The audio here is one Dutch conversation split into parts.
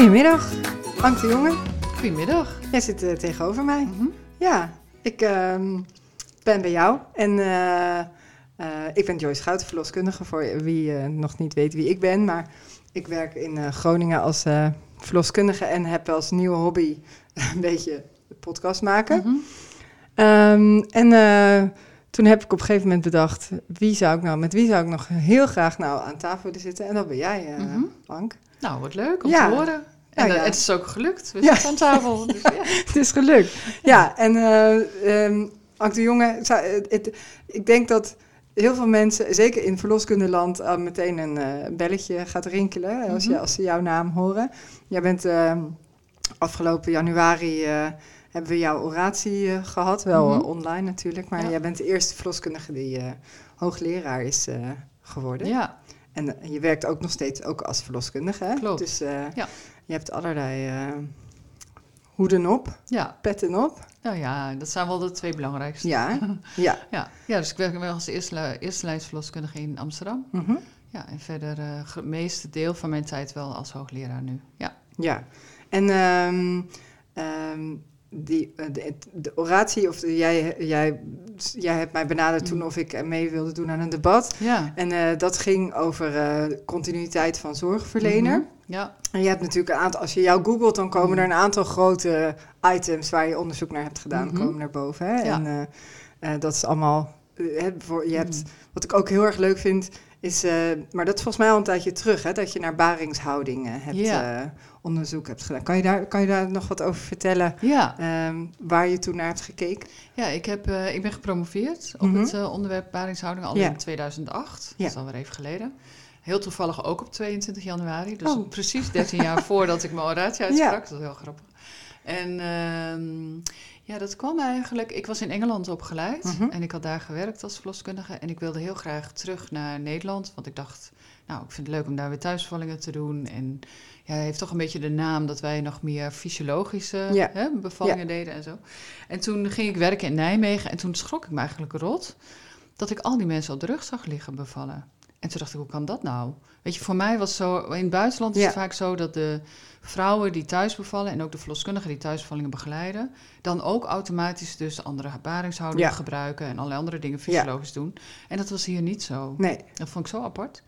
Goedemiddag, Anke de Jonge. Goedemiddag. Jij zit eh, tegenover mij. Mhm. Ja, ik ehm, ben bij jou en eh, eh, ik ben Joyce Schouten, verloskundige, voor wie nog niet weet wie ik ben. Maar ik werk in Groningen als verloskundige en heb als nieuwe hobby een beetje podcast maken. Mhm. Ehm, en toen heb ik op een gegeven moment bedacht, wie zou ik nou, met wie zou ik nog heel graag nou aan tafel willen zitten? En dat ben jij. Ank. Nou, wat leuk om Ja. te horen. En Ja, eh, ja. het is ook gelukt. We zitten aan tafel. Dus, ja. Het is gelukt. Ja, en eh ehm Ank de Jonge, het, het- ik denk dat heel veel mensen, zeker in verloskundeland, al meteen een eh, belletje gaat rinkelen als, je, Mhm. als ze jouw naam horen. Jij bent ehm, afgelopen januari, hebben we jouw oratie eh, gehad, wel Mhm. online natuurlijk, maar Ja. jij bent de eerste verloskundige die hoogleraar is geworden. ja, En eh, je werkt ook nog steeds ook als verloskundige, hè? Klopt. Dus eh, Ja. je hebt allerlei eh, hoeden op, ja. petten op. Nou ja, dat zijn wel de twee belangrijkste. Ja, ja. Ja, ja dus ik werk wel als eerste, li- eerste lijnsverloskundige in Amsterdam. Mhm. Ja, en verder het meeste deel van mijn tijd wel als hoogleraar nu. Ja. Ja. En ehm, ehm, die, eh, de, de oratie, of de- jij, jij, jij hebt mij benaderd toen Mm. of ik mee wilde doen aan een debat. Ja. En eh, dat ging over eh, continuïteit van zorgverlener. Mhm. Ja. En je hebt natuurlijk een aantal, als je jou googelt, dan komen er een aantal grote items waar je onderzoek naar hebt gedaan, Mhm. komen naar boven. Hè? Ja. En dat is allemaal, hè, voor, je hebt, Mhm. wat ik ook heel erg leuk vind, is, eh, maar dat is volgens mij al een tijdje terug, hè, dat je naar baringshouding eh, hebt, Ja. eh, onderzoek hebt gedaan. Kan je, daar, kan je daar nog wat over vertellen, Ja. ehm, waar je toen naar hebt gekeken? Ja, ik, heb, eh, ik ben gepromoveerd op Mhm. het onderwerp baringshouding al Ja. in 2008. Ja. Dat is alweer even geleden. Heel toevallig ook op 22 januari. Dus Oh. precies 13 jaar voordat ik mijn oratie uitsprak. Dat is heel grappig. En ehm, ja, dat kwam eigenlijk... Ik was in Engeland opgeleid Mhm. en ik had daar gewerkt als verloskundige. En ik wilde heel graag terug naar Nederland. Want ik dacht, nou, ik vind het leuk om daar weer thuisbevallingen te doen. En ja, heeft toch een beetje de naam dat wij nog meer fysiologische Ja. hè, bevallingen deden en zo. En toen ging ik werken in Nijmegen en toen schrok ik me eigenlijk rot dat ik al die mensen op de rug zag liggen bevallen. En toen dacht ik, hoe kan dat nou? Weet je, voor mij was zo, in het buitenland is Ja. het vaak zo dat de vrouwen die thuis bevallen en ook de verloskundigen die thuisbevallingen begeleiden, dan ook automatisch dus andere baringshoudingen Ja. gebruiken en allerlei andere dingen fysiologisch doen. En dat was hier niet zo. Nee. Dat vond ik zo apart.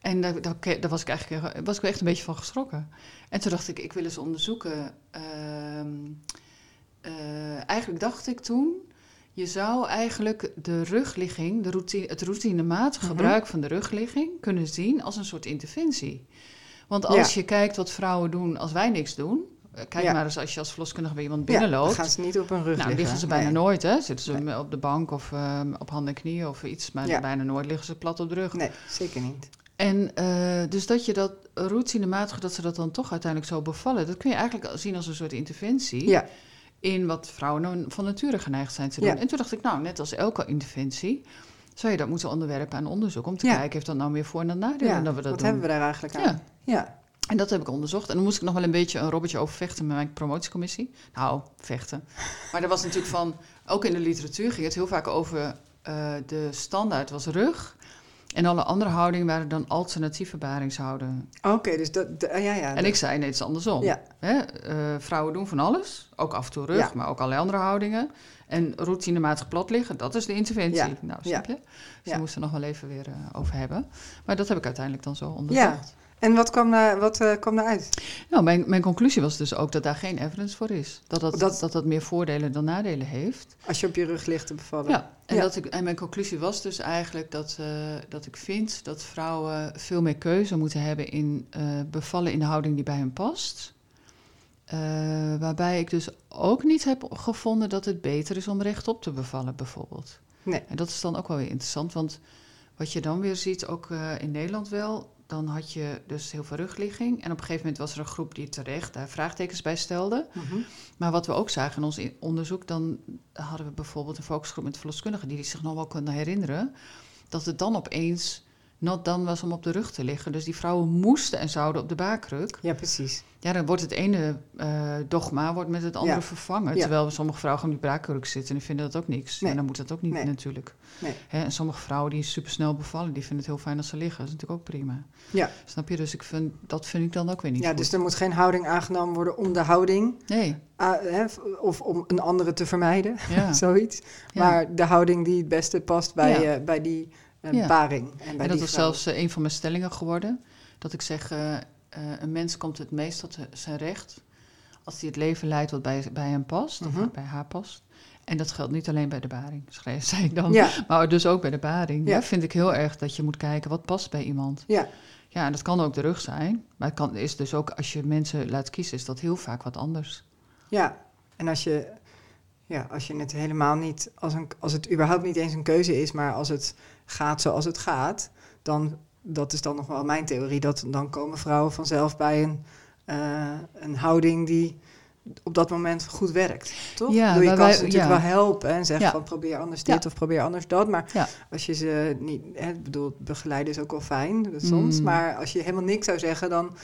En daar, daar, daar was ik eigenlijk was ik echt een beetje van geschrokken. En toen dacht ik, ik wil eens onderzoeken. ehm, eh, eigenlijk dacht ik toen, je zou eigenlijk de rugligging, de routine, het routinematig Mhm. gebruik van de rugligging kunnen zien als een soort interventie. Want als je kijkt wat vrouwen doen als wij niks doen, eh, kijk Ja. maar eens als je als verloskundige bij iemand Ja, dan binnenloopt. gaan ze niet op hun rug Nou, liggen. liggen ze bijna Nee. nooit, hè? Zitten ze op de bank of ehm, op handen en knieën of iets, maar Ja. bijna nooit liggen ze plat op de rug. Nee, zeker niet. En eh, dus dat je dat routinematig, dat ze dat dan toch uiteindelijk zo bevallen, dat kun je eigenlijk zien als een soort interventie Ja, in wat vrouwen nou van nature geneigd zijn te doen. Ja. En toen dacht ik, nou, net als elke interventie, zou je dat moeten onderwerpen aan onderzoek om te Ja. kijken, heeft dat nou meer voor- en nadelen ja. dat we dat wat doen. hebben we daar eigenlijk aan? Ja. Ja. En dat heb ik onderzocht. En dan moest ik nog wel een beetje een robbertje over vechten met mijn promotiecommissie. Nou, vechten. Maar er was natuurlijk van, ook in de literatuur ging het heel vaak over eh, de standaard was rug. En alle andere houdingen waren dan alternatieve baringshoudingen. Oké, dus dat, ah, ja, ja. En ik zei, nee, het is andersom. Ja. Hè? eh, vrouwen doen van alles, ook af en toe rug, Ja. maar ook allerlei andere houdingen. En routinematig plat liggen, dat is de interventie. Ja. Nou, snap je? Dus daar moesten we nog wel even weer eh, over hebben. Maar dat heb ik uiteindelijk dan zo onderzocht. En wat kwam daar, wat, eh, kwam daaruit? Nou, mijn, mijn conclusie was dus ook dat daar geen evidence voor is. Dat dat, Dat- dat, dat, meer voordelen dan nadelen heeft. Als je op je rug ligt te bevallen. Ja, en, Ja. Dat ik, en mijn conclusie was dus eigenlijk dat, eh, dat ik vind dat vrouwen veel meer keuze moeten hebben in eh, bevallen in de houding die bij hen past. Waarbij ik dus ook niet heb gevonden dat het beter is om rechtop te bevallen, bijvoorbeeld. Nee. En dat is dan ook wel weer interessant, want wat je dan weer ziet, ook in Nederland wel, dan had je dus heel veel rugligging. En op een gegeven moment was er een groep die terecht daar vraagtekens bij stelde. Mhm. Maar wat we ook zagen in ons onderzoek, dan hadden we bijvoorbeeld een focusgroep met verloskundigen die zich nog wel konden herinneren, dat het dan opeens not dan was om op de rug te liggen. Dus die vrouwen moesten en zouden op de baarkruk. Ja, precies. Ja, dan wordt het ene uh, dogma wordt met het andere Ja. vervangen. Ja. Terwijl sommige vrouwen op die baarkruk zitten en die vinden dat ook niks. Nee. En dan moet dat ook niet Nee. natuurlijk. Nee. Hè, en sommige vrouwen die supersnel bevallen, die vinden het heel fijn als ze liggen. Dat is natuurlijk ook prima. Ja. Snap je? Dus ik vind, dat vind ik dan ook weer niet Ja, goed. dus er moet geen houding aangenomen worden om de houding, Nee, ah, hè, of om een andere te vermijden, ja. zoiets. Maar de houding die het beste past bij, eh, bij die eh, Ja. paring. En bij En die dat was vrouw. zelfs eh, een van mijn stellingen geworden. Dat ik zeg, eh, eh, een mens komt het meest tot zijn recht als hij het leven leidt wat bij, bij hem past, Mhm. of bij haar past. En dat geldt niet alleen bij de baring, schreef, zei ik dan. Ja, Maar dus ook bij de baring. Ja. vind ik heel erg dat je moet kijken wat past bij iemand. ja, Ja, en dat kan ook de rug zijn. Maar het kan, is dus ook, als je mensen laat kiezen, is dat heel vaak wat anders. ja. En als je, ja, als je het helemaal niet, als, een, als het überhaupt niet eens een keuze is, maar als het gaat zoals het gaat, dan, dat is dan nog wel mijn theorie, dat dan komen vrouwen vanzelf bij een, eh, een houding die op dat moment goed werkt, toch? Ja, bedoel, je kan wij- ze natuurlijk ja. wel helpen en zeggen Ja. van probeer anders dit Ja. of probeer anders dat, maar Ja. als je ze niet, hè, bedoel, begeleiden is ook wel fijn soms, Mm. maar als je helemaal niks zou zeggen, dan,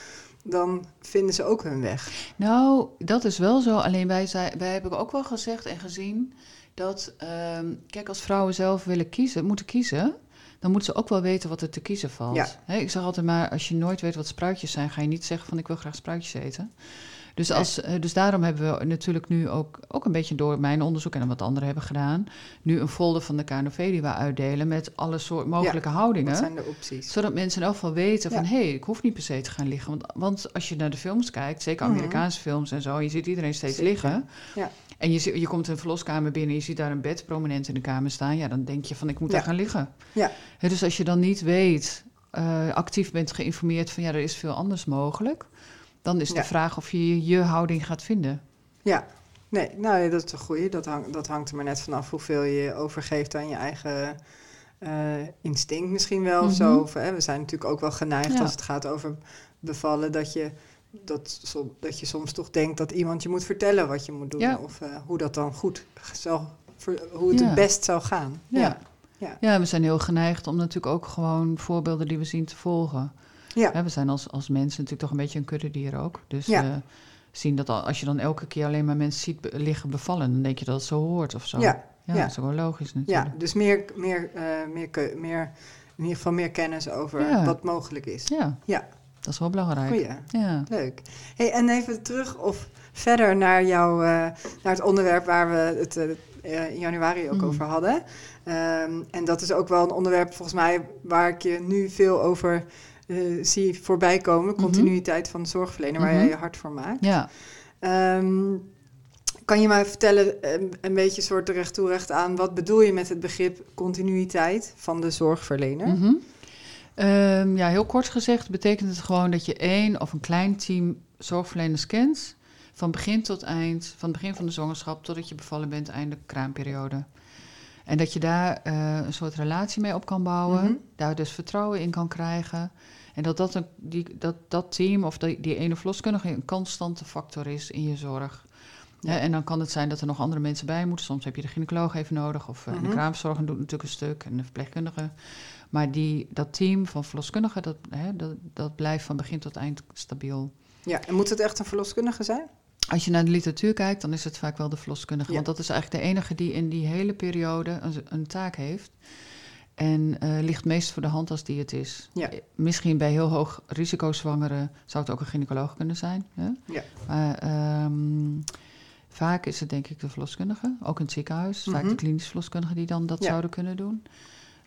dan vinden ze ook hun weg. Nou, dat is wel zo. Alleen wij, wij hebben ook wel gezegd en gezien dat, ehm, kijk, als vrouwen zelf willen kiezen, moeten kiezen, dan moeten ze ook wel weten wat er te kiezen valt. Ja. Ik zeg altijd maar, als je nooit weet wat spruitjes zijn, ga je niet zeggen van ik wil graag spruitjes eten. Dus, als, eh, dus daarom hebben we natuurlijk nu ook, ook een beetje door mijn onderzoek en wat anderen hebben gedaan, nu een folder van de KNV die we uitdelen met alle soort mogelijke houdingen. Wat zijn de opties? Zodat mensen in elk geval weten van... Ja. hé, hey, ik hoef niet per se te gaan liggen. Want, want als je naar de films kijkt, zeker Mhm. Amerikaanse films en zo... je ziet iedereen steeds Zeker. liggen. Ja. En je, je komt een verloskamer binnen... je ziet daar een bed prominent in de kamer staan... ja, dan denk je van, ik moet Ja. daar gaan liggen. Ja. Dus als je dan niet weet, eh, actief bent geïnformeerd... van ja, er is veel anders mogelijk... dan is de Ja. vraag of je je houding gaat vinden. Ja, nee, nou ja, dat is een goeie. Dat, hang, dat hangt er maar net vanaf hoeveel je overgeeft aan je eigen eh, instinct misschien wel. Of zo. Mhm. Of, hè, we zijn natuurlijk ook wel geneigd Ja. als het gaat over bevallen... Dat je, dat, dat je soms toch denkt dat iemand je moet vertellen wat je moet doen. Ja. Of eh, hoe dat dan goed zou... ver- hoe het Ja. het best zou gaan. Ja. Ja. Ja, we zijn heel geneigd om natuurlijk ook gewoon voorbeelden die we zien te volgen. Ja. We zijn als, als mensen natuurlijk toch een beetje een kuddedier ook. Dus Ja. zien dat al, als je dan elke keer alleen maar mensen ziet be- liggen bevallen, dan denk je dat het zo hoort of zo. Ja, ja, dat is ook wel logisch natuurlijk. ja, dus meer, meer, eh, meer, meer, in ieder geval meer kennis over wat mogelijk is. Ja, Ja. Dat is wel belangrijk. Ja. Leuk. Hey, en even terug of verder naar, jouw, eh, naar het onderwerp waar we het eh, eh, in januari ook Mhm. over hadden. Ehm, en dat is ook wel een onderwerp volgens mij waar ik je nu veel over zie voorbij komen. Mhm. Continuïteit van de zorgverlener, waar Mhm. jij je hart voor maakt. ja. Ehm, kan je mij vertellen, eh, een beetje soort recht toe recht aan, wat bedoel je met het begrip continuïteit van de zorgverlener? Mhm. Ehm, ja, heel kort gezegd betekent het gewoon dat je één of een klein team zorgverleners kent. Van begin tot eind, van het begin van de zwangerschap totdat je bevallen bent, einde kraamperiode. En dat je daar eh, een soort relatie mee op kan bouwen, Mhm. daar dus vertrouwen in kan krijgen. En dat dat, een, die, dat, dat team of die, die ene verloskundige een constante factor is in je zorg. Ja. En dan kan het zijn dat er nog andere mensen bij moeten. Soms heb je de gynaecoloog even nodig. Of eh, Mhm. de kraamverzorger doet natuurlijk een stuk. En de verpleegkundige. Maar die, dat team van verloskundigen, dat, hè, dat, dat blijft van begin tot eind stabiel. Ja, en moet het echt een verloskundige zijn? Als je naar de literatuur kijkt, dan is het vaak wel de verloskundige. Ja. Want dat is eigenlijk de enige die in die hele periode een, een taak heeft. En eh, ligt meest voor de hand als die het is. Ja. Eh, Misschien bij heel hoog risicozwangeren zou het ook een gynaecoloog kunnen zijn. Hè? Ja. Maar ehm, vaak is het denk ik de verloskundige. Ook in het ziekenhuis. Vaak Mhm. de klinisch verloskundigen die dan dat Ja. zouden kunnen doen.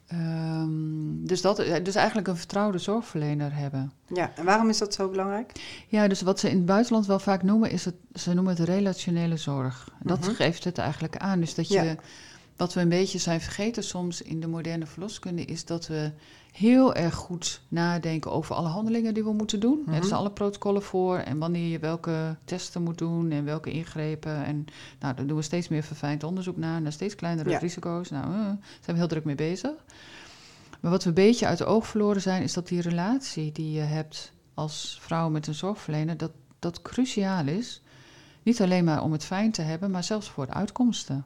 Ehm, dus, dat, dus eigenlijk een vertrouwde zorgverlener hebben. Ja, en waarom is dat zo belangrijk? Ja, dus wat ze in het buitenland wel vaak noemen, is het, ze noemen het relationele zorg. Dat Mhm. geeft het eigenlijk aan. Dus dat je, Ja. Wat we een beetje zijn vergeten soms in de moderne verloskunde, is dat we heel erg goed nadenken over alle handelingen die we moeten doen. Mhm. Er zijn alle protocollen voor en wanneer je welke testen moet doen en welke ingrepen. En nou, daar doen we steeds meer verfijnd onderzoek naar, naar steeds kleinere Ja. risico's. Nou, eh, daar zijn we heel druk mee bezig. Maar wat we een beetje uit de oog verloren zijn, is dat die relatie die je hebt als vrouw met een zorgverlener, dat dat cruciaal is. Niet alleen maar om het fijn te hebben, maar zelfs voor de uitkomsten.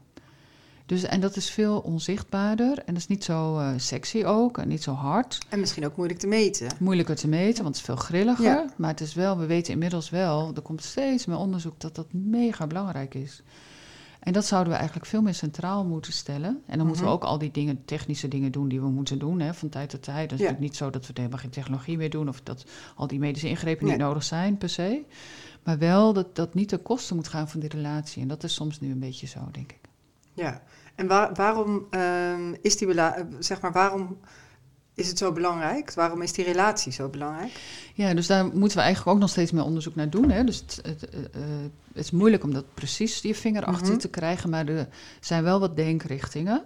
Dus, en dat is veel onzichtbaarder en dat is niet zo eh, sexy ook en niet zo hard. En misschien ook moeilijk te meten. Moeilijker te meten, want het is veel grilliger. Ja. Maar het is wel, we weten inmiddels wel, er komt steeds meer onderzoek dat dat mega belangrijk is. En dat zouden we eigenlijk veel meer centraal moeten stellen. En dan moeten we Mhm. ook al die dingen, technische dingen doen die we moeten doen hè, van tijd tot tijd. Het is Ja. natuurlijk niet zo dat we helemaal geen technologie meer doen of dat al die medische ingrepen niet nodig zijn per se. Maar wel dat dat niet ten koste moet gaan van die relatie. En dat is soms nu een beetje zo, denk ik. Ja. En waar- waarom ehm, is die eh, zeg maar, waarom is het zo belangrijk? Waarom is die relatie zo belangrijk? Ja, dus daar moeten we eigenlijk ook nog steeds meer onderzoek naar doen. Hè? Dus het, het, eh, eh, het is moeilijk om dat precies je vinger achter Mhm. te krijgen, maar er zijn wel wat denkrichtingen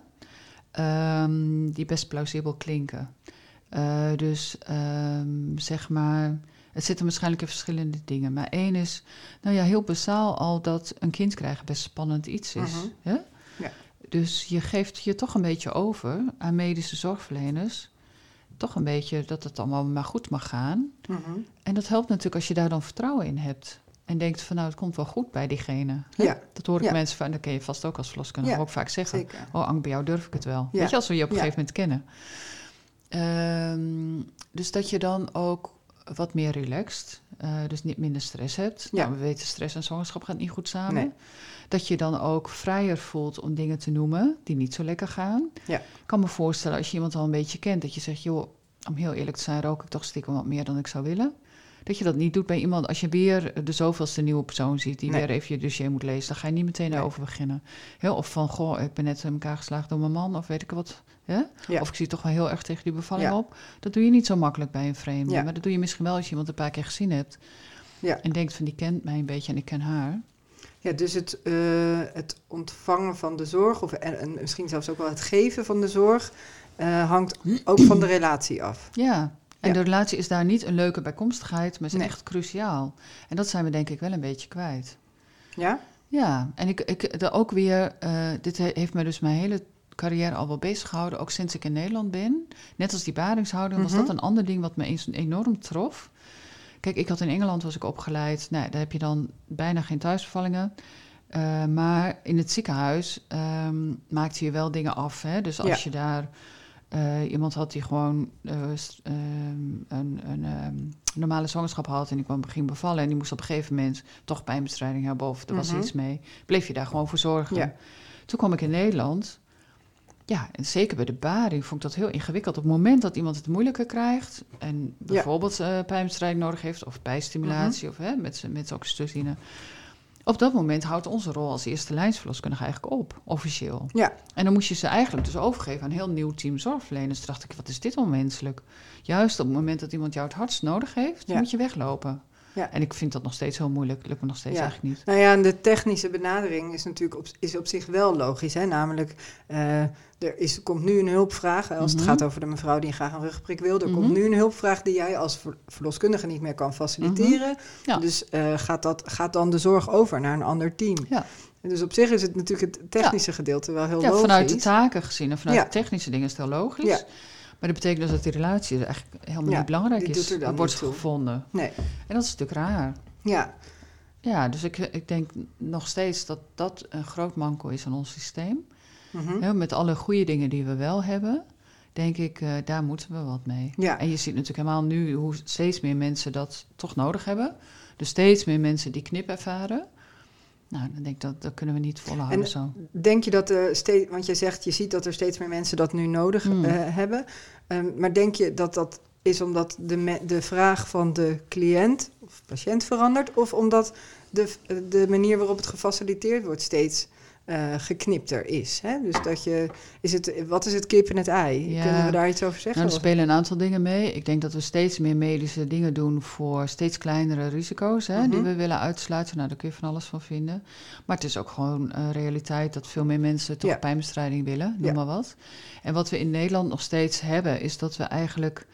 ehm, die best plausibel klinken. Dus ehm, zeg maar, het zitten waarschijnlijk in verschillende dingen. Maar één is, nou ja, heel basaal al dat een kind krijgen best spannend iets is. Mhm. hè? Dus je geeft je toch een beetje over aan medische zorgverleners. Toch een beetje dat het allemaal maar goed mag gaan. Mhm. En dat helpt natuurlijk als je daar dan vertrouwen in hebt. En denkt van nou, het komt wel goed bij diegene. Ja. Dat hoor ik Ja. mensen van, dat ken je vast ook als verloskundige Ja, ook vaak zeggen. Zeker. Oh, Ank, bij jou durf ik het wel. Weet je, als we je op een gegeven moment kennen. Ehm, dus dat je dan ook wat meer relaxed, eh, dus niet minder stress hebt. Ja. Nou, we weten, stress en zwangerschap gaat niet goed samen. Nee. Dat je dan ook vrijer voelt om dingen te noemen die niet zo lekker gaan. Ja. Ik kan me voorstellen als je iemand al een beetje kent, dat je zegt, joh, om heel eerlijk te zijn, rook ik toch stiekem wat meer dan ik zou willen. Dat je dat niet doet bij iemand als je weer de zoveelste nieuwe persoon ziet die Nee. weer even je dossier moet lezen. Dan ga je niet meteen Nee. daarover beginnen. Heel, of van, goh, ik ben net in elkaar geslagen door mijn man, of weet ik wat. hè? Ja. Of ik zie toch wel heel erg tegen die bevalling Ja. op. Dat doe je niet zo makkelijk bij een vreemde. Ja. Maar dat doe je misschien wel als je iemand een paar keer gezien hebt. Ja. En denkt van, die kent mij een beetje en ik ken haar. Ja, dus het, eh, het ontvangen van de zorg, of, en, en misschien zelfs ook wel het geven van de zorg, eh, hangt ook van de relatie af. Ja, en Ja. de relatie is daar niet een leuke bijkomstigheid, maar is Nee. echt cruciaal. En dat zijn we denk ik wel een beetje kwijt. Ja? Ja, en ik, ik er ook weer, eh, dit he- heeft me dus mijn hele carrière al wel bezig gehouden, ook sinds ik in Nederland ben. Net als die baringshouding was Mhm. dat een ander ding wat me eens enorm trof. Kijk, ik had in Engeland was ik opgeleid, nou, daar heb je dan bijna geen thuisbevallingen. Eh, maar in het ziekenhuis ehm, maakte je wel dingen af. Hè? Dus als Ja. je daar eh, iemand had die gewoon eh, ehm, een, een ehm, normale zwangerschap had en die kwam ging bevallen en die moest op een gegeven moment toch pijnbestrijding hebben of er was Mhm. iets mee, bleef je daar gewoon voor zorgen. Ja. Toen kwam ik in Nederland. Ja, en zeker bij de baring vond ik dat heel ingewikkeld. Op het moment dat iemand het moeilijker krijgt en bijvoorbeeld eh pijnbestrijding nodig heeft of bijstimulatie Mhm. of hè, met, met oxytocine. Op dat moment houdt onze rol als eerste lijnsverloskundige eigenlijk op, officieel. Ja. En dan moest je ze eigenlijk dus overgeven aan een heel nieuw team zorgverleners. Toen dacht ik, wat is dit onmenselijk? Juist op het moment dat iemand jou het hardst nodig heeft, Ja. moet je weglopen. Ja. En ik vind dat nog steeds heel moeilijk. Lukt me nog steeds Ja. eigenlijk niet. Nou ja, en de technische benadering is natuurlijk op, is op zich wel logisch. Hè? Namelijk, eh, er is, komt nu een hulpvraag. Als het Mhm. gaat over de mevrouw die graag een rugprik wil. Er Mhm. komt nu een hulpvraag die jij als ver- verloskundige niet meer kan faciliteren. Ja. Dus eh, gaat, dat, gaat dan de zorg over naar een ander team. Ja. En dus op zich is het natuurlijk het technische gedeelte wel heel Ja, logisch. vanuit de taken gezien en vanuit Ja. de technische dingen is het heel logisch. Maar dat betekent dus dat die relatie eigenlijk helemaal Ja, niet belangrijk is. doet er dan wordt gevonden. Nee, En dat is natuurlijk raar. ja. Ja, dus ik, ik denk nog steeds dat dat een groot manco is aan ons systeem. Mhm. Met alle goede dingen die we wel hebben, denk ik, eh, daar moeten we wat mee. Ja. En je ziet natuurlijk helemaal nu hoe steeds meer mensen dat toch nodig hebben. Dus steeds meer mensen die knip ervaren. Nou, dan denk ik dat dat kunnen we niet volhouden En- zo. Denk je dat er steeds, want je zegt, je ziet dat er steeds meer mensen dat nu nodig Hmm. eh, hebben. Ehm, maar denk je dat dat is omdat de, me- de vraag van de cliënt of patiënt verandert? Of omdat de, de manier waarop het gefaciliteerd wordt steeds eh, geknipter is? Hè? Dus dat je, is het, wat is het kip en het ei? Ja. Kunnen we daar iets over zeggen? Nou, er spelen een aantal dingen mee. Ik denk dat we steeds meer medische dingen doen voor steeds kleinere risico's hè, die Mhm. we willen uitsluiten. Nou, daar kun je van alles van vinden. Maar het is ook gewoon een realiteit dat veel meer mensen toch Ja. pijnbestrijding willen, noem Ja. maar wat. En wat we in Nederland nog steeds hebben, is dat we eigenlijk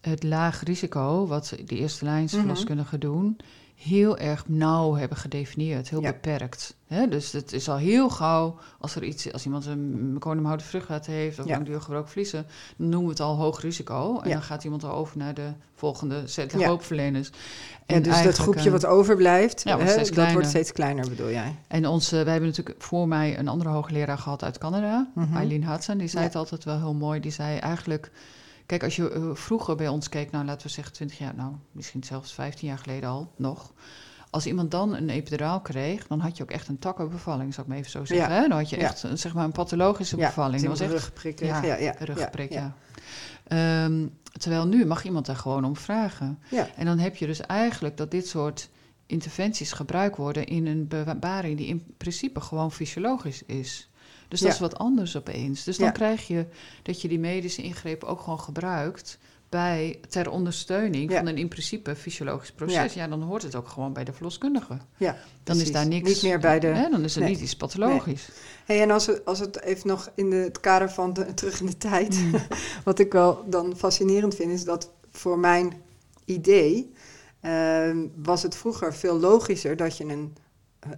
het laag risico, wat die eerste lijns Mhm. verloskundigen doen, heel erg nauw hebben gedefinieerd, heel Ja. beperkt. Dus het is al heel gauw, als er iets, als iemand een koninhouden vruchtwater heeft of Ja. langdurig gebroken vliezen, dan noemen we het al hoog risico. En Ja. dan gaat iemand al over naar de volgende set Ja. hulpverleners. En dus dat groepje eh, wat overblijft, ja, wordt hè, steeds dat wordt steeds kleiner, bedoel jij? En onze, wij hebben natuurlijk voor mij een andere hoogleraar gehad uit Canada, Mhm. Eileen Hudson. Die zei het altijd wel heel mooi. Die zei eigenlijk, kijk, als je eh, vroeger bij ons keek, nou laten we zeggen 20 jaar, nou misschien zelfs 15 jaar geleden al nog. Als iemand dan een epiduraal kreeg, dan had je ook echt een takkenbevalling, zou ik maar even zo zeggen. Ja. Hè? Dan had je echt een, zeg maar een pathologische bevalling. Ja, Dat was echt rugprik. Ja, ja, rugprik, ja. Ehm, terwijl nu mag iemand daar gewoon om vragen. Ja. En dan heb je dus eigenlijk dat dit soort interventies gebruikt worden in een bewaring die in principe gewoon fysiologisch is. Dus dat Ja. is wat anders opeens. Dus dan Ja. krijg je dat je die medische ingrepen ook gewoon gebruikt bij ter ondersteuning Ja. van een in principe fysiologisch proces. Ja. dan hoort het ook gewoon bij de verloskundige. Ja, Dan precies. is daar niks. Niet meer bij de... Hè, dan is het nee. niet iets pathologisch. Hey, en als, we, als het even nog in de, het kader van de, terug in de tijd... Mm. wat ik wel dan fascinerend vind, is dat voor mijn idee... ehm, was het vroeger veel logischer dat je een,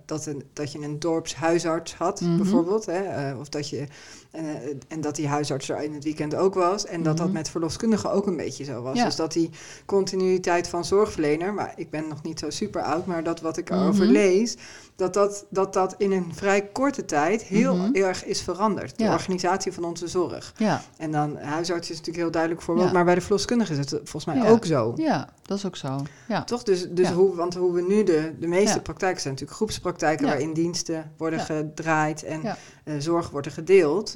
dat een, dat je een dorpshuisarts had, Mhm. bijvoorbeeld. Hè, eh, of dat je, eh, en dat die huisarts er in het weekend ook was. En dat dat Mhm. met verloskundigen ook een beetje zo was. Ja. Dus dat die continuïteit van zorgverlener... maar ik ben nog niet zo super oud, maar dat wat ik Mhm. erover lees... Dat dat, dat dat in een vrij korte tijd heel erg is veranderd. De Ja. organisatie van onze zorg. Ja, En dan huisarts is natuurlijk heel duidelijk voorbeeld... Maar bij de verloskundige is het volgens mij ook zo. ja, dat is ook zo. Ja. Toch? Dus, dus hoe, want hoe we nu de, de meeste praktijken zijn natuurlijk groepspraktijken Ja. waarin diensten worden Ja. gedraaid en Ja. eh, zorg wordt er gedeeld.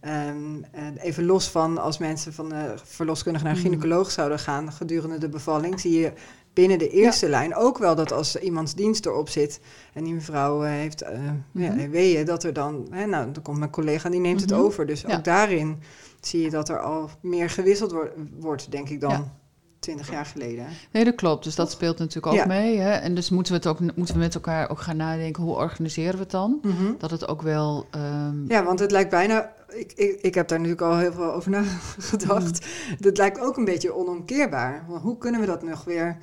Ehm, en even los van als mensen van de verloskundige naar een Mm. gynaecoloog zouden gaan gedurende de bevalling, zie je binnen de eerste lijn ook wel dat als iemands dienst erop zit en die mevrouw eh, heeft eh ja, Mhm. weeën, dat er dan, hè, nou, dan komt mijn collega die neemt het over. Dus ook daarin zie je dat er al meer gewisseld wor- wordt, denk ik dan. Twintig jaar geleden. Nee, dat klopt. Dus dat speelt natuurlijk ook Ja. mee. Hè? En dus moeten we, het ook, moeten we met elkaar ook gaan nadenken, hoe organiseren we het dan? Dat het ook wel... ehm, Ja, want het lijkt bijna. Ik, ik, ik heb daar natuurlijk al heel veel over nagedacht. Mm. Het lijkt ook een beetje onomkeerbaar. Hoe kunnen we dat nog weer een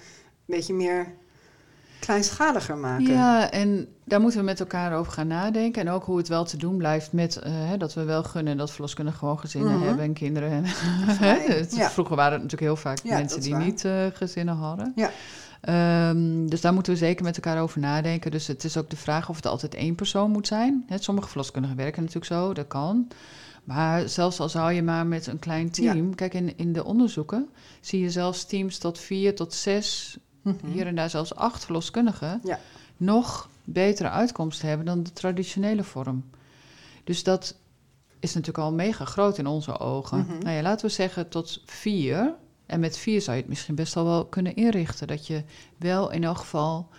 beetje meer kleinschaliger maken? Ja, en daar moeten we met elkaar over gaan nadenken. En ook hoe het wel te doen blijft met eh, dat we wel gunnen dat verloskundigen gewoon gezinnen Mhm. hebben en kinderen. Ja. Vroeger waren het natuurlijk heel vaak Ja, mensen die waar. niet eh, gezinnen hadden. Ja. Ehm, dus daar moeten we zeker met elkaar over nadenken. Dus het is ook de vraag of het altijd één persoon moet zijn. Sommige verloskundigen werken natuurlijk zo, dat kan. Maar zelfs al zou je maar met een klein team... Kijk, in, in de onderzoeken zie je zelfs teams tot vier tot zes Mhm. hier en daar zelfs acht verloskundigen, Ja. nog betere uitkomsten hebben dan de traditionele vorm. Dus dat is natuurlijk al mega groot in onze ogen. Mhm. Nou ja, laten we zeggen tot vier. En met vier zou je het misschien best al wel kunnen inrichten. Dat je wel in elk geval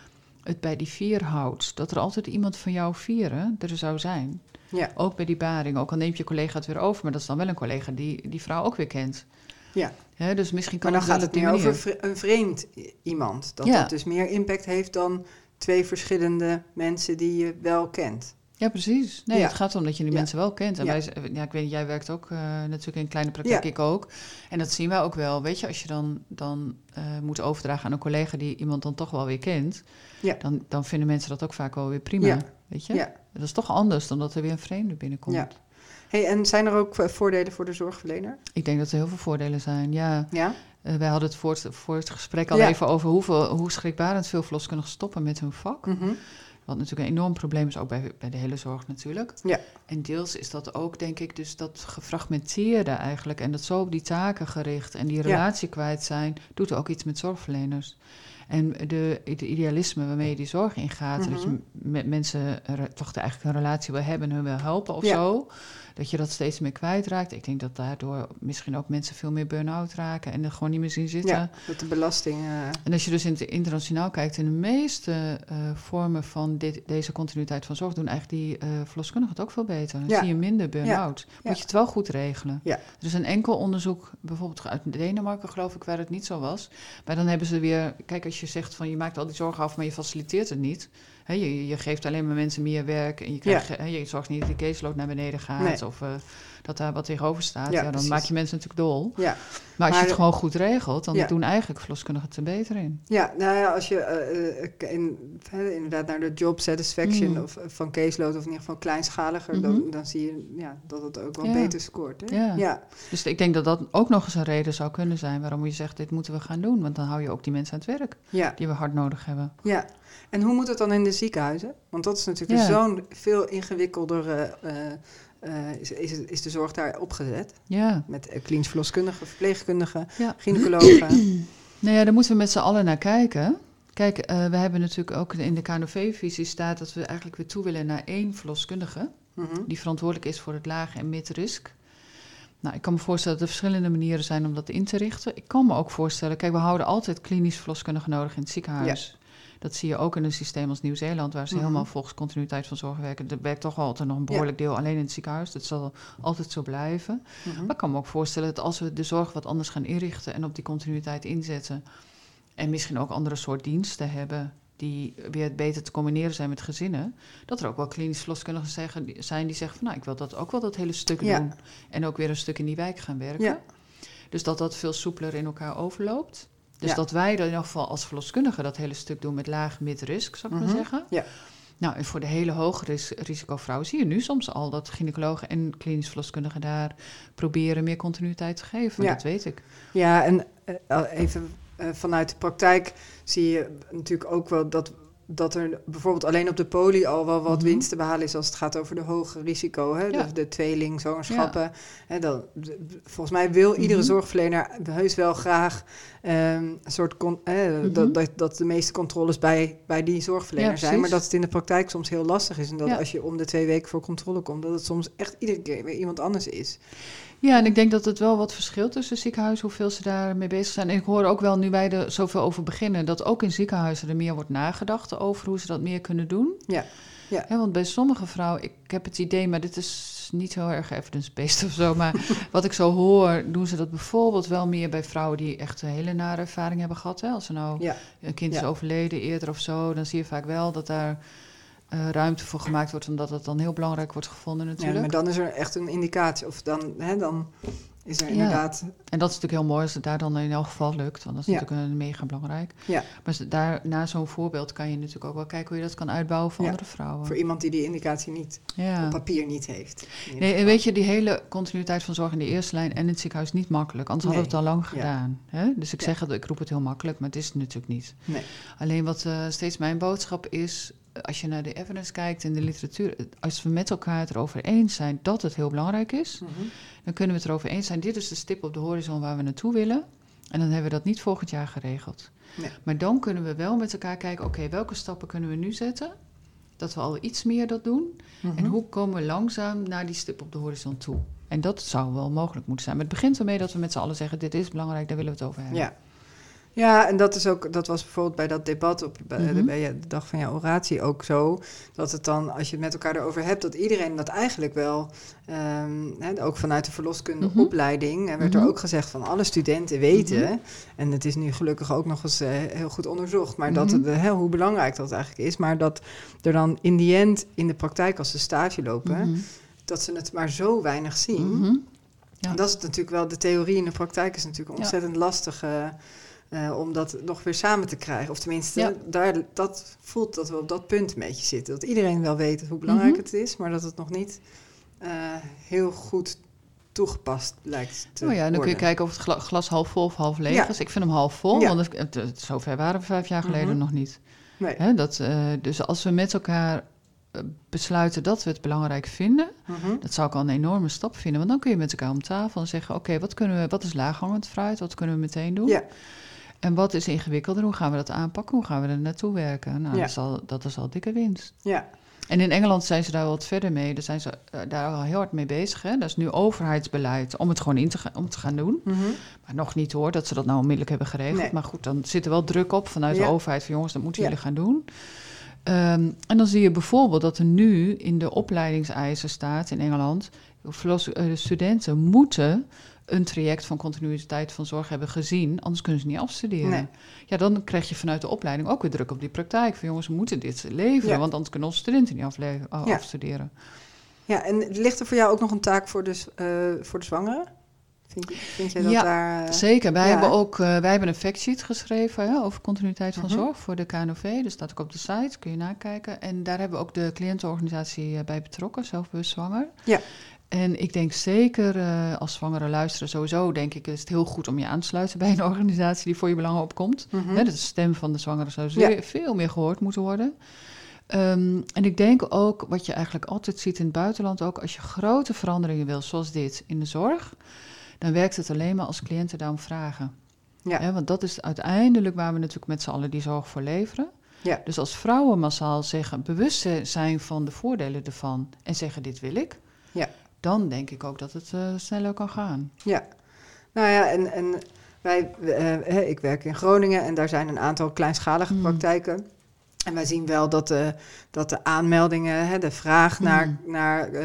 het bij die vier houdt. Dat er altijd iemand van jouw vieren er zou zijn. Ja. Ook bij die baring. Ook al neemt je collega het weer over. Maar dat is dan wel een collega die die vrouw ook weer kent. Ja. Dus misschien kan Maar dan wel gaat het meer over manier. een vreemd iemand. Dat Ja. dat dus meer impact heeft dan twee verschillende mensen die je wel kent. Ja, precies. Nee, Ja. het gaat om dat je die Ja. mensen wel kent. En Ja. wij, ja, ik weet, jij werkt ook eh, natuurlijk in kleine praktijk, ik ook. En dat zien wij ook wel. Weet je, als je dan, dan eh, moet overdragen aan een collega die iemand dan toch wel weer kent, Ja. dan, dan vinden mensen dat ook vaak wel weer prima. Weet je? Ja. Dat is toch anders dan dat er weer een vreemde binnenkomt. Hey, en zijn er ook eh, voordelen voor de zorgverlener? Ik denk dat er heel veel voordelen zijn. Ja, Ja. Eh, wij hadden het voor het, voor het gesprek al Ja. even over hoeveel, hoe schrikbarend veel verloskundigen stoppen met hun vak. Mhm. Wat natuurlijk een enorm probleem is, ook bij, bij de hele zorg natuurlijk. Ja. En deels is dat ook, denk ik, dus dat gefragmenteerde eigenlijk. En dat zo op die taken gericht en die relatie kwijt zijn, doet ook iets met zorgverleners. En de, idealisme waarmee je die zorg ingaat, dat je Mhm. met mensen toch eigenlijk een relatie wil hebben en hun wil helpen of Ja. zo, dat je dat steeds meer kwijtraakt. Ik denk dat daardoor misschien ook mensen veel meer burn-out raken en er gewoon niet meer zien zitten. ja, dat de belasting... eh, En als je dus in het internationaal kijkt, in de meeste eh, vormen van dit, deze continuïteit van zorg doen eigenlijk die eh verloskundigen het ook veel beter. Dan Ja. zie je minder burn-out. Ja. Moet je het wel goed regelen. Ja. Er is een enkel onderzoek, bijvoorbeeld uit Denemarken geloof ik, waar het niet zo was. Maar dan hebben ze weer, kijk als je zegt van je maakt al die zorg af, maar je faciliteert het niet. Je, je geeft alleen maar mensen meer werk en je, krijgt, hè, je zorgt niet dat de caseload naar beneden gaat. Nee. Of, eh, dat daar wat tegenover staat, Ja, ja, dan precies. maak je mensen natuurlijk dol. Ja, Maar als je het gewoon goed regelt, dan Ja. doen eigenlijk verloskundigen het er beter in. ja nou ja, als je eh, eh, in, inderdaad naar de job satisfaction Mm. of, eh, van caseload, of in ieder geval kleinschaliger, Mhm. dan, dan zie je ja, dat het ook wel beter scoort. Hè? Ja. ja. Dus ik denk dat dat ook nog eens een reden zou kunnen zijn waarom je zegt, dit moeten we gaan doen. Want dan hou je ook die mensen aan het werk die we hard nodig hebben. Ja, en hoe moet het dan in de ziekenhuizen? Want dat is natuurlijk Ja. zo'n veel ingewikkelder eh, is, is, is de zorg daar opgezet. Ja, Met eh, klinisch verloskundigen, verpleegkundigen, ja. gynaecologen. Nou ja, daar moeten we met z'n allen naar kijken. Kijk, eh, we hebben natuurlijk ook in de KNV-visie staat dat we eigenlijk weer toe willen naar één verloskundige. Mhm. die verantwoordelijk is voor het lage en mid-risk. Nou, ik kan me voorstellen dat er verschillende manieren zijn om dat in te richten. Ik kan me ook voorstellen, kijk, we houden altijd klinisch verloskundigen nodig in het ziekenhuis. Dat zie je ook in een systeem als Nieuw-Zeeland, waar ze Mhm. helemaal volgens continuïteit van zorg werken. Er werkt toch altijd nog een behoorlijk deel alleen in het ziekenhuis. Dat zal altijd zo blijven. Mhm. Maar ik kan me ook voorstellen dat als we de zorg wat anders gaan inrichten en op die continuïteit inzetten. En misschien ook andere soort diensten hebben die weer beter te combineren zijn met gezinnen. Dat er ook wel klinisch verloskundigen zeggen, zijn die zeggen van nou ik wil dat ook wel dat hele stuk Ja. doen. En ook weer een stuk in die wijk gaan werken. Ja. Dus dat dat veel soepeler in elkaar overloopt. Dus Ja. dat wij in ieder geval als verloskundigen dat hele stuk doen met laag mid-risk, zou ik Mhm. maar zeggen. Ja. Nou, en voor de hele hoge ris- risicovrouwen zie je nu soms al dat gynaecologen en klinisch verloskundigen daar proberen meer continuïteit te geven. Ja. Dat weet ik. Ja, en eh, even eh, vanuit de praktijk zie je natuurlijk ook wel dat, dat er bijvoorbeeld alleen op de poli al wel wat Mhm. winst te behalen is als het gaat over de hoge risico, hè? Ja. de, de tweeling, zwangerschappen. Hè, dan, volgens mij wil iedere Mhm. zorgverlener heus wel graag ehm, een soort con- eh, Mhm. dat, dat, dat de meeste controles bij, bij die zorgverlener Ja, zijn, maar dat het in de praktijk soms heel lastig is en dat Ja. als je om de twee weken voor controle komt, dat het soms echt iedere keer weer iemand anders is. Ja, en ik denk dat het wel wat verschilt tussen ziekenhuizen, hoeveel ze daarmee bezig zijn. En ik hoor ook wel, nu wij er zoveel over beginnen, dat ook in ziekenhuizen er meer wordt nagedacht over hoe ze dat meer kunnen doen. Ja, ja. want bij sommige vrouwen, ik heb het idee, maar dit is niet heel erg evidence-based of zo, maar wat ik zo hoor, doen ze dat bijvoorbeeld wel meer bij vrouwen die echt een hele nare ervaring hebben gehad. Hè? Als er nou Ja. een kind is overleden eerder of zo, dan zie je vaak wel dat daar eh, ruimte voor gemaakt wordt, omdat het dan heel belangrijk wordt gevonden Ja, natuurlijk. maar dan is er echt een indicatie. Of dan, hè, dan is er Ja. inderdaad... En dat is natuurlijk heel mooi als het daar dan in elk geval lukt, want dat is Ja. natuurlijk een mega belangrijk. Ja, Maar daar, na zo'n voorbeeld kan je natuurlijk ook wel kijken hoe je dat kan uitbouwen voor Ja, andere vrouwen. voor iemand die die indicatie niet ja. op papier niet heeft. Nee, en weet je, die hele continuïteit van zorg in de eerste lijn en in het ziekenhuis is niet makkelijk. Anders hadden we het al lang Ja. gedaan. Hè? Dus ik Ja. zeg het, ik roep het heel makkelijk, maar het is het natuurlijk niet. Nee. Alleen wat eh, steeds mijn boodschap is, als je naar de evidence kijkt en de literatuur, als we met elkaar het erover eens zijn dat het heel belangrijk is, Mhm. dan kunnen we het erover eens zijn. Dit is de stip op de horizon waar we naartoe willen. En dan hebben we dat niet volgend jaar geregeld. Nee. Maar dan kunnen we wel met elkaar kijken, oké, welke stappen kunnen we nu zetten? Dat we al iets meer dat doen. En Mhm. hoe komen we langzaam naar die stip op de horizon toe? En dat zou wel mogelijk moeten zijn. Maar het begint ermee dat we met z'n allen zeggen, dit is belangrijk, daar willen we het over hebben. Ja. Ja, en dat is ook, dat was bijvoorbeeld bij dat debat op bij, Mhm. bij de dag van jouw oratie ook zo. Dat het dan, als je het met elkaar erover hebt, dat iedereen dat eigenlijk wel, ehm, hè, ook vanuit de verloskunde Mhm. opleiding, werd Mhm. er ook gezegd van alle studenten weten, Mhm. en het is nu gelukkig ook nog eens eh, heel goed onderzocht, maar dat Mhm. het, hè, hoe belangrijk dat eigenlijk is, maar dat er dan in die end in de praktijk als ze stage lopen, Mhm. dat ze het maar zo weinig zien. Mhm. Ja. En Dat is natuurlijk wel, de theorie in de praktijk is natuurlijk Ja. ontzettend lastig eh, eh, om dat nog weer samen te krijgen. Of tenminste, Ja. daar, dat voelt dat we op dat punt een beetje zitten. Dat iedereen wel weet hoe belangrijk Mhm. het is, maar dat het nog niet eh, heel goed toegepast lijkt te Nou ja, dan kun je kijken of het gla- glas half vol of half leeg Ja. is. Ik vind hem half vol, Ja. want het, zover waren we vijf jaar geleden Mhm. nog niet. Nee. Hè, dat, eh, dus als we met elkaar besluiten dat we het belangrijk vinden, Mhm. dat zou ik al een enorme stap vinden. Want dan kun je met elkaar om tafel en zeggen: Oké, wat kunnen we, wat is laaghangend fruit? Wat kunnen we meteen doen? Ja, En wat is ingewikkelder? Hoe gaan we dat aanpakken? Hoe gaan we er naartoe werken? Nou, Ja. dat, is al, dat is al dikke winst. ja, En in Engeland zijn ze daar wel wat verder mee. Daar zijn ze eh, daar al heel hard mee bezig. Hè? Dat is nu overheidsbeleid om het gewoon in te, ga- om te gaan doen. Mhm. Maar nog niet hoor, dat ze dat nou onmiddellijk hebben geregeld. Nee. Maar goed, dan zit er wel druk op vanuit Ja. de overheid van jongens, dat moeten Ja. jullie gaan doen. Ehm, en dan zie je bijvoorbeeld dat er nu in de opleidingseisen staat in Engeland, eh, de studenten moeten een traject van continuïteit van zorg hebben gezien, anders kunnen ze niet afstuderen. Nee. Ja, dan krijg je vanuit de opleiding ook weer druk op die praktijk. Van jongens, we moeten dit leveren, Ja. want anders kunnen onze studenten niet afle- Ja. afstuderen. Ja, en ligt er voor jou ook nog een taak voor de, uh, voor de zwangere? Vind, je, vind jij dat ja, daar... Uh, zeker. Wij hebben ook uh, wij hebben een factsheet geschreven hè, over continuïteit van -hmm. zorg voor de KNOV. Dat staat ook op de site, kun je nakijken. En daar hebben we ook de cliëntenorganisatie bij betrokken, zelfbewust zwanger. Ja. En ik denk zeker, uh, als zwangere luisteren sowieso, denk ik, is het heel goed om je aan te sluiten bij een organisatie die voor je belangen opkomt. Mm -hmm. De stem van de zwangere zou ja. veel meer gehoord moeten worden. Um, en ik denk ook, wat je eigenlijk altijd ziet in het buitenland ook, als je grote veranderingen wil, zoals dit in de zorg, dan werkt het alleen maar als cliënten daarom vragen. Ja. Want dat is uiteindelijk waar we natuurlijk met z'n allen die zorg voor leveren. Ja. Dus als vrouwen massaal zeggen, bewust zijn van de voordelen ervan en zeggen dit wil ik, ja. Dan denk ik ook dat het uh, sneller kan gaan. Ja, nou ja, en, en wij, uh, ik werk in Groningen en daar zijn een aantal kleinschalige mm. praktijken. En wij zien wel dat de, dat de aanmeldingen, hè, de vraag naar, Mm. naar uh,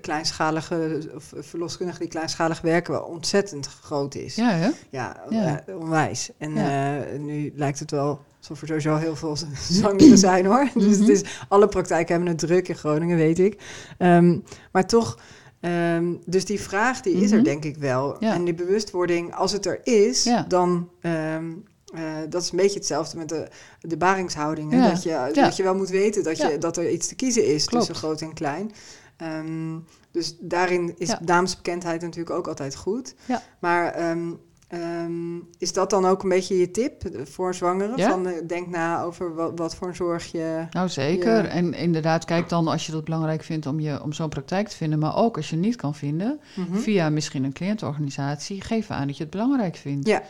kleinschalige of verloskundigen die kleinschalig werken, wel ontzettend groot is. Ja, hè? Ja, Ja. uh, onwijs. En Ja. uh, nu lijkt het wel alsof er sowieso heel veel zwangeren zijn hoor. Dus het Mhm. is, alle praktijken hebben het druk in Groningen, weet ik. Um, maar toch, um, dus die vraag die is er Mhm. denk ik wel. Ja. En die bewustwording, als het er is, Ja. dan... Um, uh, dat is een beetje hetzelfde met de, de baringshouding. Ja. Dat, je, dat je wel moet weten dat, je, dat er iets te kiezen is Klopt. tussen groot en klein. Um, dus daarin is damesbekendheid natuurlijk ook altijd goed. Maar um, um, is dat dan ook een beetje je tip voor zwangeren? Ja. Van, uh, denk na over wat, wat voor een zorg je... Nou, zeker. En inderdaad, kijk dan als je dat belangrijk vindt om, je, om zo'n praktijk te vinden. Maar ook als je het niet kan vinden, Mhm. via misschien een cliëntenorganisatie, geef aan dat je het belangrijk vindt. Ja.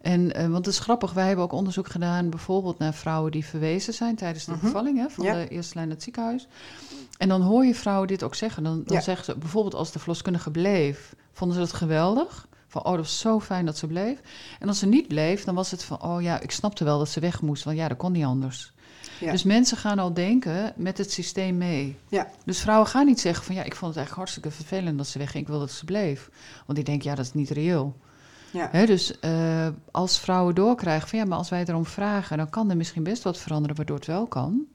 En, uh, want het is grappig, wij hebben ook onderzoek gedaan bijvoorbeeld naar vrouwen die verwezen zijn tijdens de Mhm. bevalling hè, van Ja. de eerste lijn naar het ziekenhuis. En dan hoor je vrouwen dit ook zeggen. Dan, dan Ja. zeggen ze bijvoorbeeld als de verloskundige bleef, vonden ze het geweldig. Van, oh, dat was zo fijn dat ze bleef. En als ze niet bleef, dan was het van, oh ja, ik snapte wel dat ze weg moest. Want ja, dat kon niet anders. Ja. Dus mensen gaan al denken met het systeem mee. Ja. Dus vrouwen gaan niet zeggen van, ja, ik vond het eigenlijk hartstikke vervelend dat ze wegging. Ik wil dat ze bleef. Want die denken, ja, dat is niet reëel. Ja. Dus uh, als vrouwen doorkrijgen van, ja, maar als wij erom vragen... dan kan er misschien best wat veranderen waardoor het wel kan.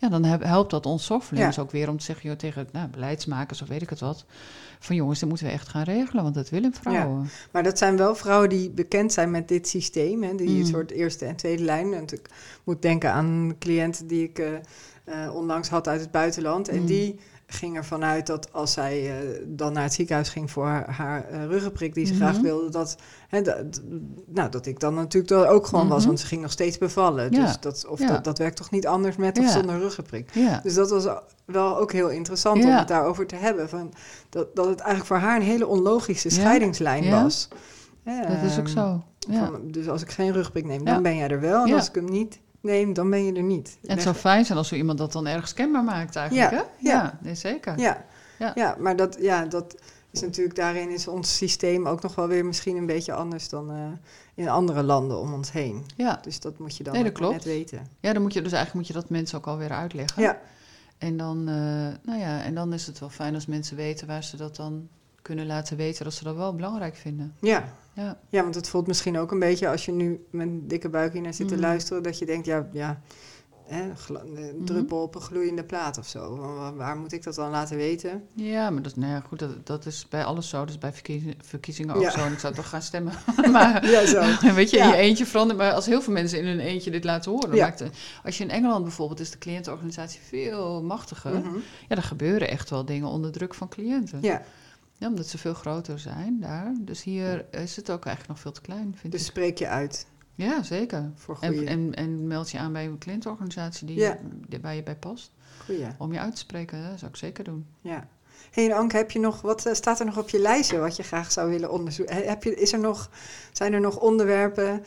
Ja, dan helpt dat ons zorgverleners Ja. ook weer om te zeggen... Joh, tegen nou, beleidsmakers of weet ik het wat... van jongens, dat moeten we echt gaan regelen, want dat willen vrouwen. Maar dat zijn wel vrouwen die bekend zijn met dit systeem. Hè, die Mm. een soort eerste en tweede lijn. En ik moet denken aan cliënten die ik uh, uh, onlangs had uit het buitenland. En Mm. die ging ervan uit dat als zij uh, dan naar het ziekenhuis ging voor haar, haar uh, ruggenprik die ze Mhm. graag wilde, dat, hè, dat, nou, dat ik dan natuurlijk er ook gewoon was, Mhm. want ze ging nog steeds bevallen. Ja. Dus dat, of Ja. dat, dat werkt toch niet anders met of Ja. zonder ruggenprik. Dus dat was wel ook heel interessant om het daarover te hebben. Van dat, dat het eigenlijk voor haar een hele onlogische scheidingslijn was. dat is ook Ehm, zo. Van, dus als ik geen rugprik neem, dan ben jij er wel. En als ik hem niet neem, dan ben je er niet. En het zou fijn zijn als zo iemand dat dan ergens kenbaar maakt eigenlijk, Ja, hè? ja. nee, zeker. Ja, Ja. ja. maar dat, ja, dat is natuurlijk daarin is ons systeem ook nog wel weer misschien een beetje anders dan uh, in andere landen om ons heen. Ja. Dus dat moet je dan Nee, dat net weten. ja, dan moet je dus eigenlijk moet je dat mensen ook alweer uitleggen. Ja, En dan, uh, nou ja, en dan is het wel fijn als mensen weten waar ze dat dan kunnen laten weten dat ze dat wel belangrijk vinden. ja. Ja, Ja, want het voelt misschien ook een beetje als je nu met een dikke buik hier naar zit te Mhm. luisteren, dat je denkt, ja, ja hè, een Mhm. druppel op een gloeiende plaat of zo. Waar, moet ik dat dan laten weten? ja maar dat, nou ja, goed, dat, dat is bij alles zo. Is bij verkiezingen, verkiezingen ook Ja. zo. En ik zou toch gaan stemmen. maar Ja, zo. weet je, in je eentje verandert. Maar als heel veel mensen in hun eentje dit laten horen. Dan maakt het, als je in Engeland bijvoorbeeld is de cliëntenorganisatie veel machtiger. Mhm. Ja, er gebeuren echt wel dingen onder druk van cliënten. Ja, Ja, omdat ze veel groter zijn daar. Dus hier is het ook eigenlijk nog veel te klein, vind dus ik. spreek je uit Ja, zeker. voor En, en, en meld je aan bij een cliëntenorganisatie die, Ja. die, waar je bij past. goeie. Om je uit te spreken, dat zou ik zeker doen. Ja. Hey, en Anke, heb je nog, wat eh, staat er nog op je lijstje wat je graag zou willen onderzoeken? He- Heb je, is er nog, zijn er nog onderwerpen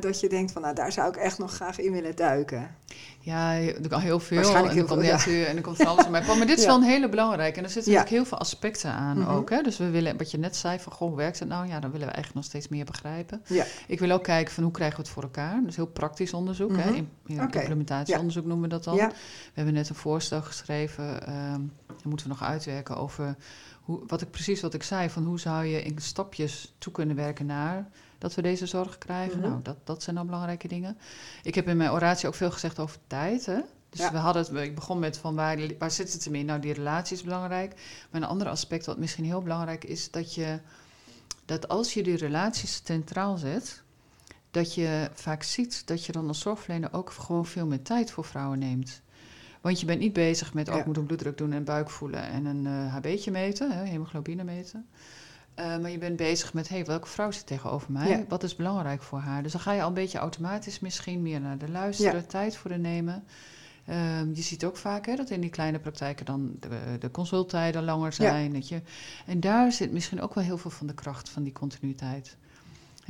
dat je denkt van, nou, daar zou ik echt nog graag in willen duiken? Ja, er kan heel veel. Waarschijnlijk en heel komt weer- en er komt van alles mij. Maar dit is Ja. wel een hele belangrijke. En er zitten natuurlijk heel veel aspecten aan Mhm. ook. Hè? Dus we willen, wat je net zei, van goh, hoe werkt het nou? Ja, dan willen we eigenlijk nog steeds meer begrijpen. Ik wil ook kijken van hoe krijgen we het voor elkaar. Dus heel praktisch onderzoek. hè? Mhm. In. Implementatieonderzoek noemen we dat dan. We hebben net een voorstel geschreven. ehm dat moeten we nog uitwerken over hoe, wat ik precies wat ik zei. Van hoe zou je in stapjes toe kunnen werken naar dat we deze zorg krijgen. Mhm. Nou, dat, dat zijn dan belangrijke dingen. Ik heb in mijn oratie ook veel gezegd over tijd. Hè? Dus Ja. we hadden het, ik begon met van waar, waar zit het in? Nou, die relatie is belangrijk. Maar een ander aspect wat misschien heel belangrijk is, dat je dat als je die relaties centraal zet, dat je vaak ziet dat je dan als zorgverlener ook gewoon veel meer tijd voor vrouwen neemt. Want je bent niet bezig met, oh, ik moet een bloeddruk doen en buik voelen en een eh HB'tje meten, hè, hemoglobine meten. Eh, maar je bent bezig met, hey, welke vrouw zit tegenover mij? Ja. Wat is belangrijk voor haar? Dus dan ga je al een beetje automatisch misschien meer naar de luisteren, Ja. tijd voor de nemen. Ehm, je ziet ook vaak hè, dat in die kleine praktijken dan de, de consulttijden langer zijn. Dat je, en daar zit misschien ook wel heel veel van de kracht van die continuïteit.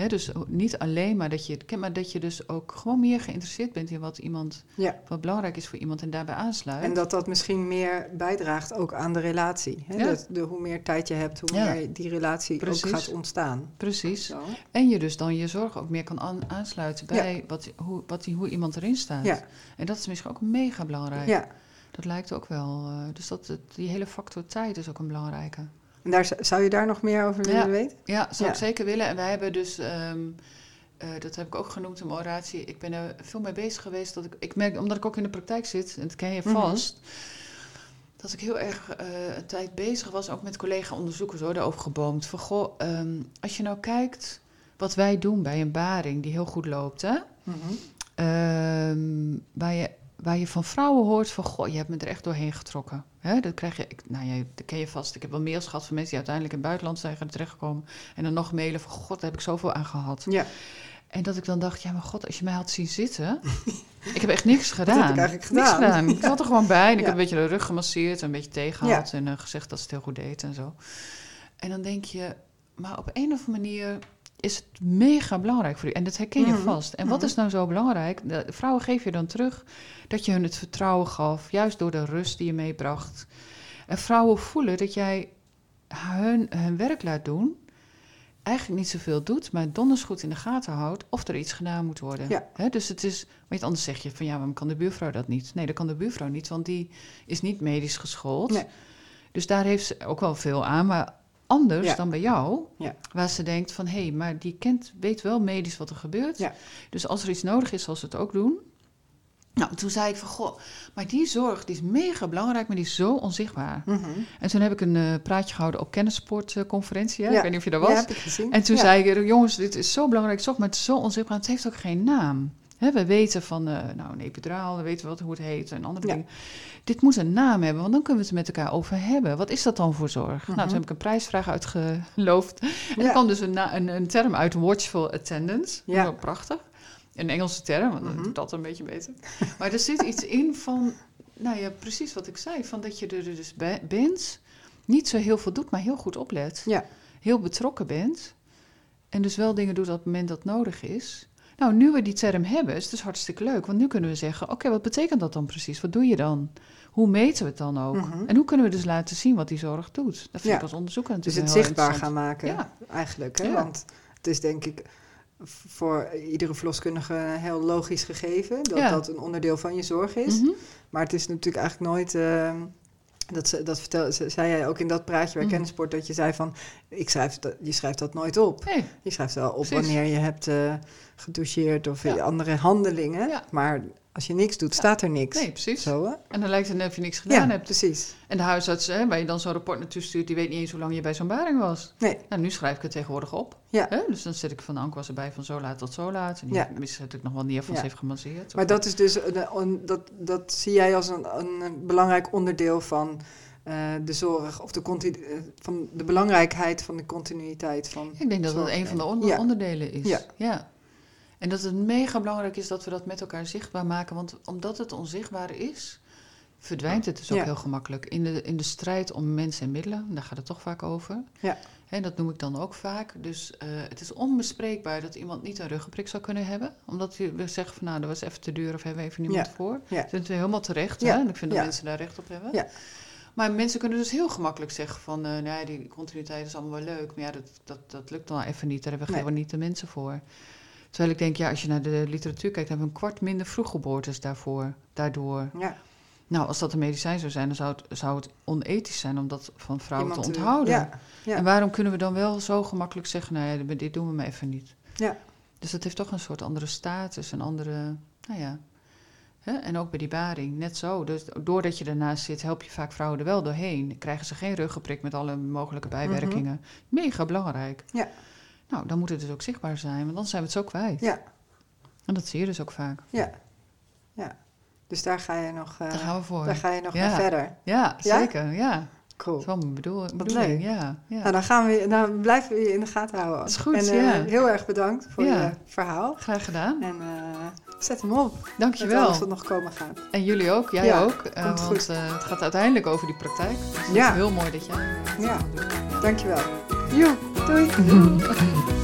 Dus niet alleen maar dat je het kent, maar dat je dus ook gewoon meer geïnteresseerd bent in wat iemand, Ja. wat belangrijk is voor iemand en daarbij aansluit. En dat dat misschien meer bijdraagt ook aan de relatie. Ja. Dat de, hoe meer tijd je hebt, hoe Ja. meer die relatie Precies. ook gaat ontstaan. Precies. Zo. En je dus dan je zorg ook meer kan aan- aansluiten bij wat, hoe, wat die, hoe iemand erin staat. Ja. En dat is misschien ook mega belangrijk. ja. Dat lijkt ook wel. eh, dus dat, die hele factor tijd is ook een belangrijke. En daar, zou je daar nog meer over Ja. willen weten? Ja, zou Ja. ik zeker willen. En wij hebben dus, ehm, eh, dat heb ik ook genoemd in mijn oratie, ik ben er veel mee bezig geweest. Dat ik, ik merk, omdat ik ook in de praktijk zit, en dat ken je Mhm. vast, dat ik heel erg eh, een tijd bezig was, ook met collega-onderzoekers hoor, daarover geboomd. Van goh, ehm, als je nou kijkt wat wij doen bij een baring die heel goed loopt, hè? Ehm, waar, je, waar je van vrouwen hoort van, goh, je hebt me er echt doorheen getrokken. Hè, dat krijg je, ik, nou ja, dat ken je vast. Ik heb wel mails gehad van mensen die uiteindelijk in het buitenland zijn gaan terechtkomen. En dan nog mailen van, god, daar heb ik zoveel aan gehad. Ja, En dat ik dan dacht, ja, maar god, als je mij had zien zitten. ik heb echt niks heb gedaan. ik eigenlijk Niks gedaan? gedaan. Ik zat er gewoon bij en ik Ja. heb een beetje de rug gemasseerd en een beetje tegengehaald. En eh, gezegd dat ze het heel goed deed en zo. En dan denk je, maar op een of andere manier is het mega belangrijk voor u. En dat herken je Mhm. vast. En wat Mhm. is nou zo belangrijk? De vrouwen geef je dan terug dat je hun het vertrouwen gaf, juist door de rust die je meebracht. En vrouwen voelen dat jij hun, hun werk laat doen, eigenlijk niet zoveel doet, maar donders goed in de gaten houdt of er iets gedaan moet worden. Ja. Dus het is, want anders zeg je van ja, waarom kan de buurvrouw dat niet? Nee, dat kan de buurvrouw niet, want die is niet medisch geschoold. Nee. Dus daar heeft ze ook wel veel aan, maar anders Ja. dan bij jou, Ja. waar ze denkt van hé, hey, maar die kent, weet wel medisch wat er gebeurt. Ja. Dus als er iets nodig is, zal ze het ook doen. Nou, toen zei ik van goh, maar die zorg die is mega belangrijk, maar die is zo onzichtbaar. Mhm. En toen heb ik een eh, praatje gehouden op kennissportconferentie. Ja. Ik weet niet of je daar was. Ja, heb ik gezien. En toen Ja. zei ik, jongens, dit is zo belangrijk zorg, maar het is zo onzichtbaar. Het heeft ook geen naam. We weten van, eh, nou, een epidraal, we weten wat, hoe het heet en andere Ja. dingen. Dit moet een naam hebben, want dan kunnen we het met elkaar over hebben. Wat is dat dan voor zorg? Nou, Mhm. toen heb ik een prijsvraag uitgeloofd. En Ja. er kwam dus een, na- een, een term uit, watchful attendance. Ja. Prachtig. Een Engelse term, want Mhm. dat doet dat een beetje beter. Maar er zit iets in van, nou ja, precies wat ik zei. Van dat je er dus be- bent, niet zo heel veel doet, maar heel goed oplet Ja. heel betrokken bent en dus wel dingen doet op het moment dat nodig is. Nou, nu we die term hebben, is het dus hartstikke leuk. Want nu kunnen we zeggen, oké, wat betekent dat dan precies? Wat doe je dan? Hoe meten we het dan ook? Mhm. En hoe kunnen we dus laten zien wat die zorg doet? Dat vind Ja. ik als onderzoeker Dus natuurlijk het heel zichtbaar gaan maken, Ja. eigenlijk. Hè? Ja. Want het is denk ik voor iedere verloskundige heel logisch gegeven... dat dat een onderdeel van je zorg is. Mhm. Maar het is natuurlijk eigenlijk nooit... eh, dat, ze- dat vertel, ze- zei jij ook in dat praatje bij Mhm. Kennisport... dat je zei van, ik schrijf dat, je schrijft dat nooit op. Nee, Je schrijft wel op Precies. wanneer je hebt eh gedoucheerd of Ja. andere handelingen. Ja. Maar als je niks doet, staat er niks. nee, precies. Zo, hè? En dan lijkt het net of je niks gedaan hebt. precies. En de huisarts, hè, waar je dan zo'n rapport naartoe stuurt... die weet niet eens hoe lang je bij zo'n baring was. Nee. Nou, nu schrijf ik het tegenwoordig op. Ja. Hè? Dus dan zet ik van Anke was erbij van zo laat tot zo laat. En die Ja. zet ik nog wel neer van ze heeft gemasseerd. Maar dat is dus een, een- dat, dat zie jij als een, een belangrijk onderdeel van eh, de zorg of de, continu- eh, van de belangrijkheid van de continuïteit van. Ik denk dat dat een van de onder- Ja. onderdelen is. Ja. ja. En dat het mega belangrijk is dat we dat met elkaar zichtbaar maken. Want omdat het onzichtbaar is, verdwijnt het dus ook Ja. heel gemakkelijk. In de, in de strijd om mensen en middelen, daar gaat het toch vaak over. Ja. En dat noem ik dan ook vaak. Dus eh, het is onbespreekbaar dat iemand niet een ruggenprik zou kunnen hebben. Omdat we zeggen van nou, dat was even te duur of hebben we even niemand Ja. voor. Ja. Dat ik helemaal terecht. Ja. Hè? En ik vind dat Ja. mensen daar recht op hebben. Ja. Maar mensen kunnen dus heel gemakkelijk zeggen van... eh nee, die continuïteit is allemaal wel leuk. Maar ja, dat, dat, dat lukt dan even niet. Daar hebben we Nee. gewoon niet de mensen voor. Terwijl ik denk, ja, als je naar de literatuur kijkt... hebben we een kwart minder vroeggeboortes daarvoor, daardoor. Ja, Nou, als dat een medicijn zou zijn... dan zou het, zou het onethisch zijn om dat van vrouwen iemand te onthouden. Ja, ja. En waarom kunnen we dan wel zo gemakkelijk zeggen... nou ja, dit doen we maar even niet. ja. Dus dat heeft toch een soort andere status, een andere... Nou ja, Hè? En ook bij die baring, net zo. Dus doordat je ernaast zit, help je vaak vrouwen er wel doorheen. Krijgen ze geen ruggeprik met alle mogelijke bijwerkingen. Mega belangrijk. Mhm. Ja. Nou, dan moet het dus ook zichtbaar zijn, want dan zijn we het zo kwijt. Ja. En dat zie je dus ook vaak. Ja. ja. Dus daar ga je nog, uh, Daar gaan we voor. daar ga je nog Ja. verder. Ja, Ja? zeker. Ja. Cool. Dat is wel mijn bedoel, bedoeling. Ja, ja. Nou, dan, gaan we, dan blijven we je in de gaten houden. Dat is goed, En eh, ja. heel erg bedankt voor je verhaal. Graag gedaan. En eh, zet hem op. Dankjewel. alles wat nog komen gaat. En jullie ook, jij Ja, ook. Komt want goed. eh, het gaat uiteindelijk over die praktijk. Dus Ja. heel mooi dat jij Ja. doet. Dankjewel. Joe, doei.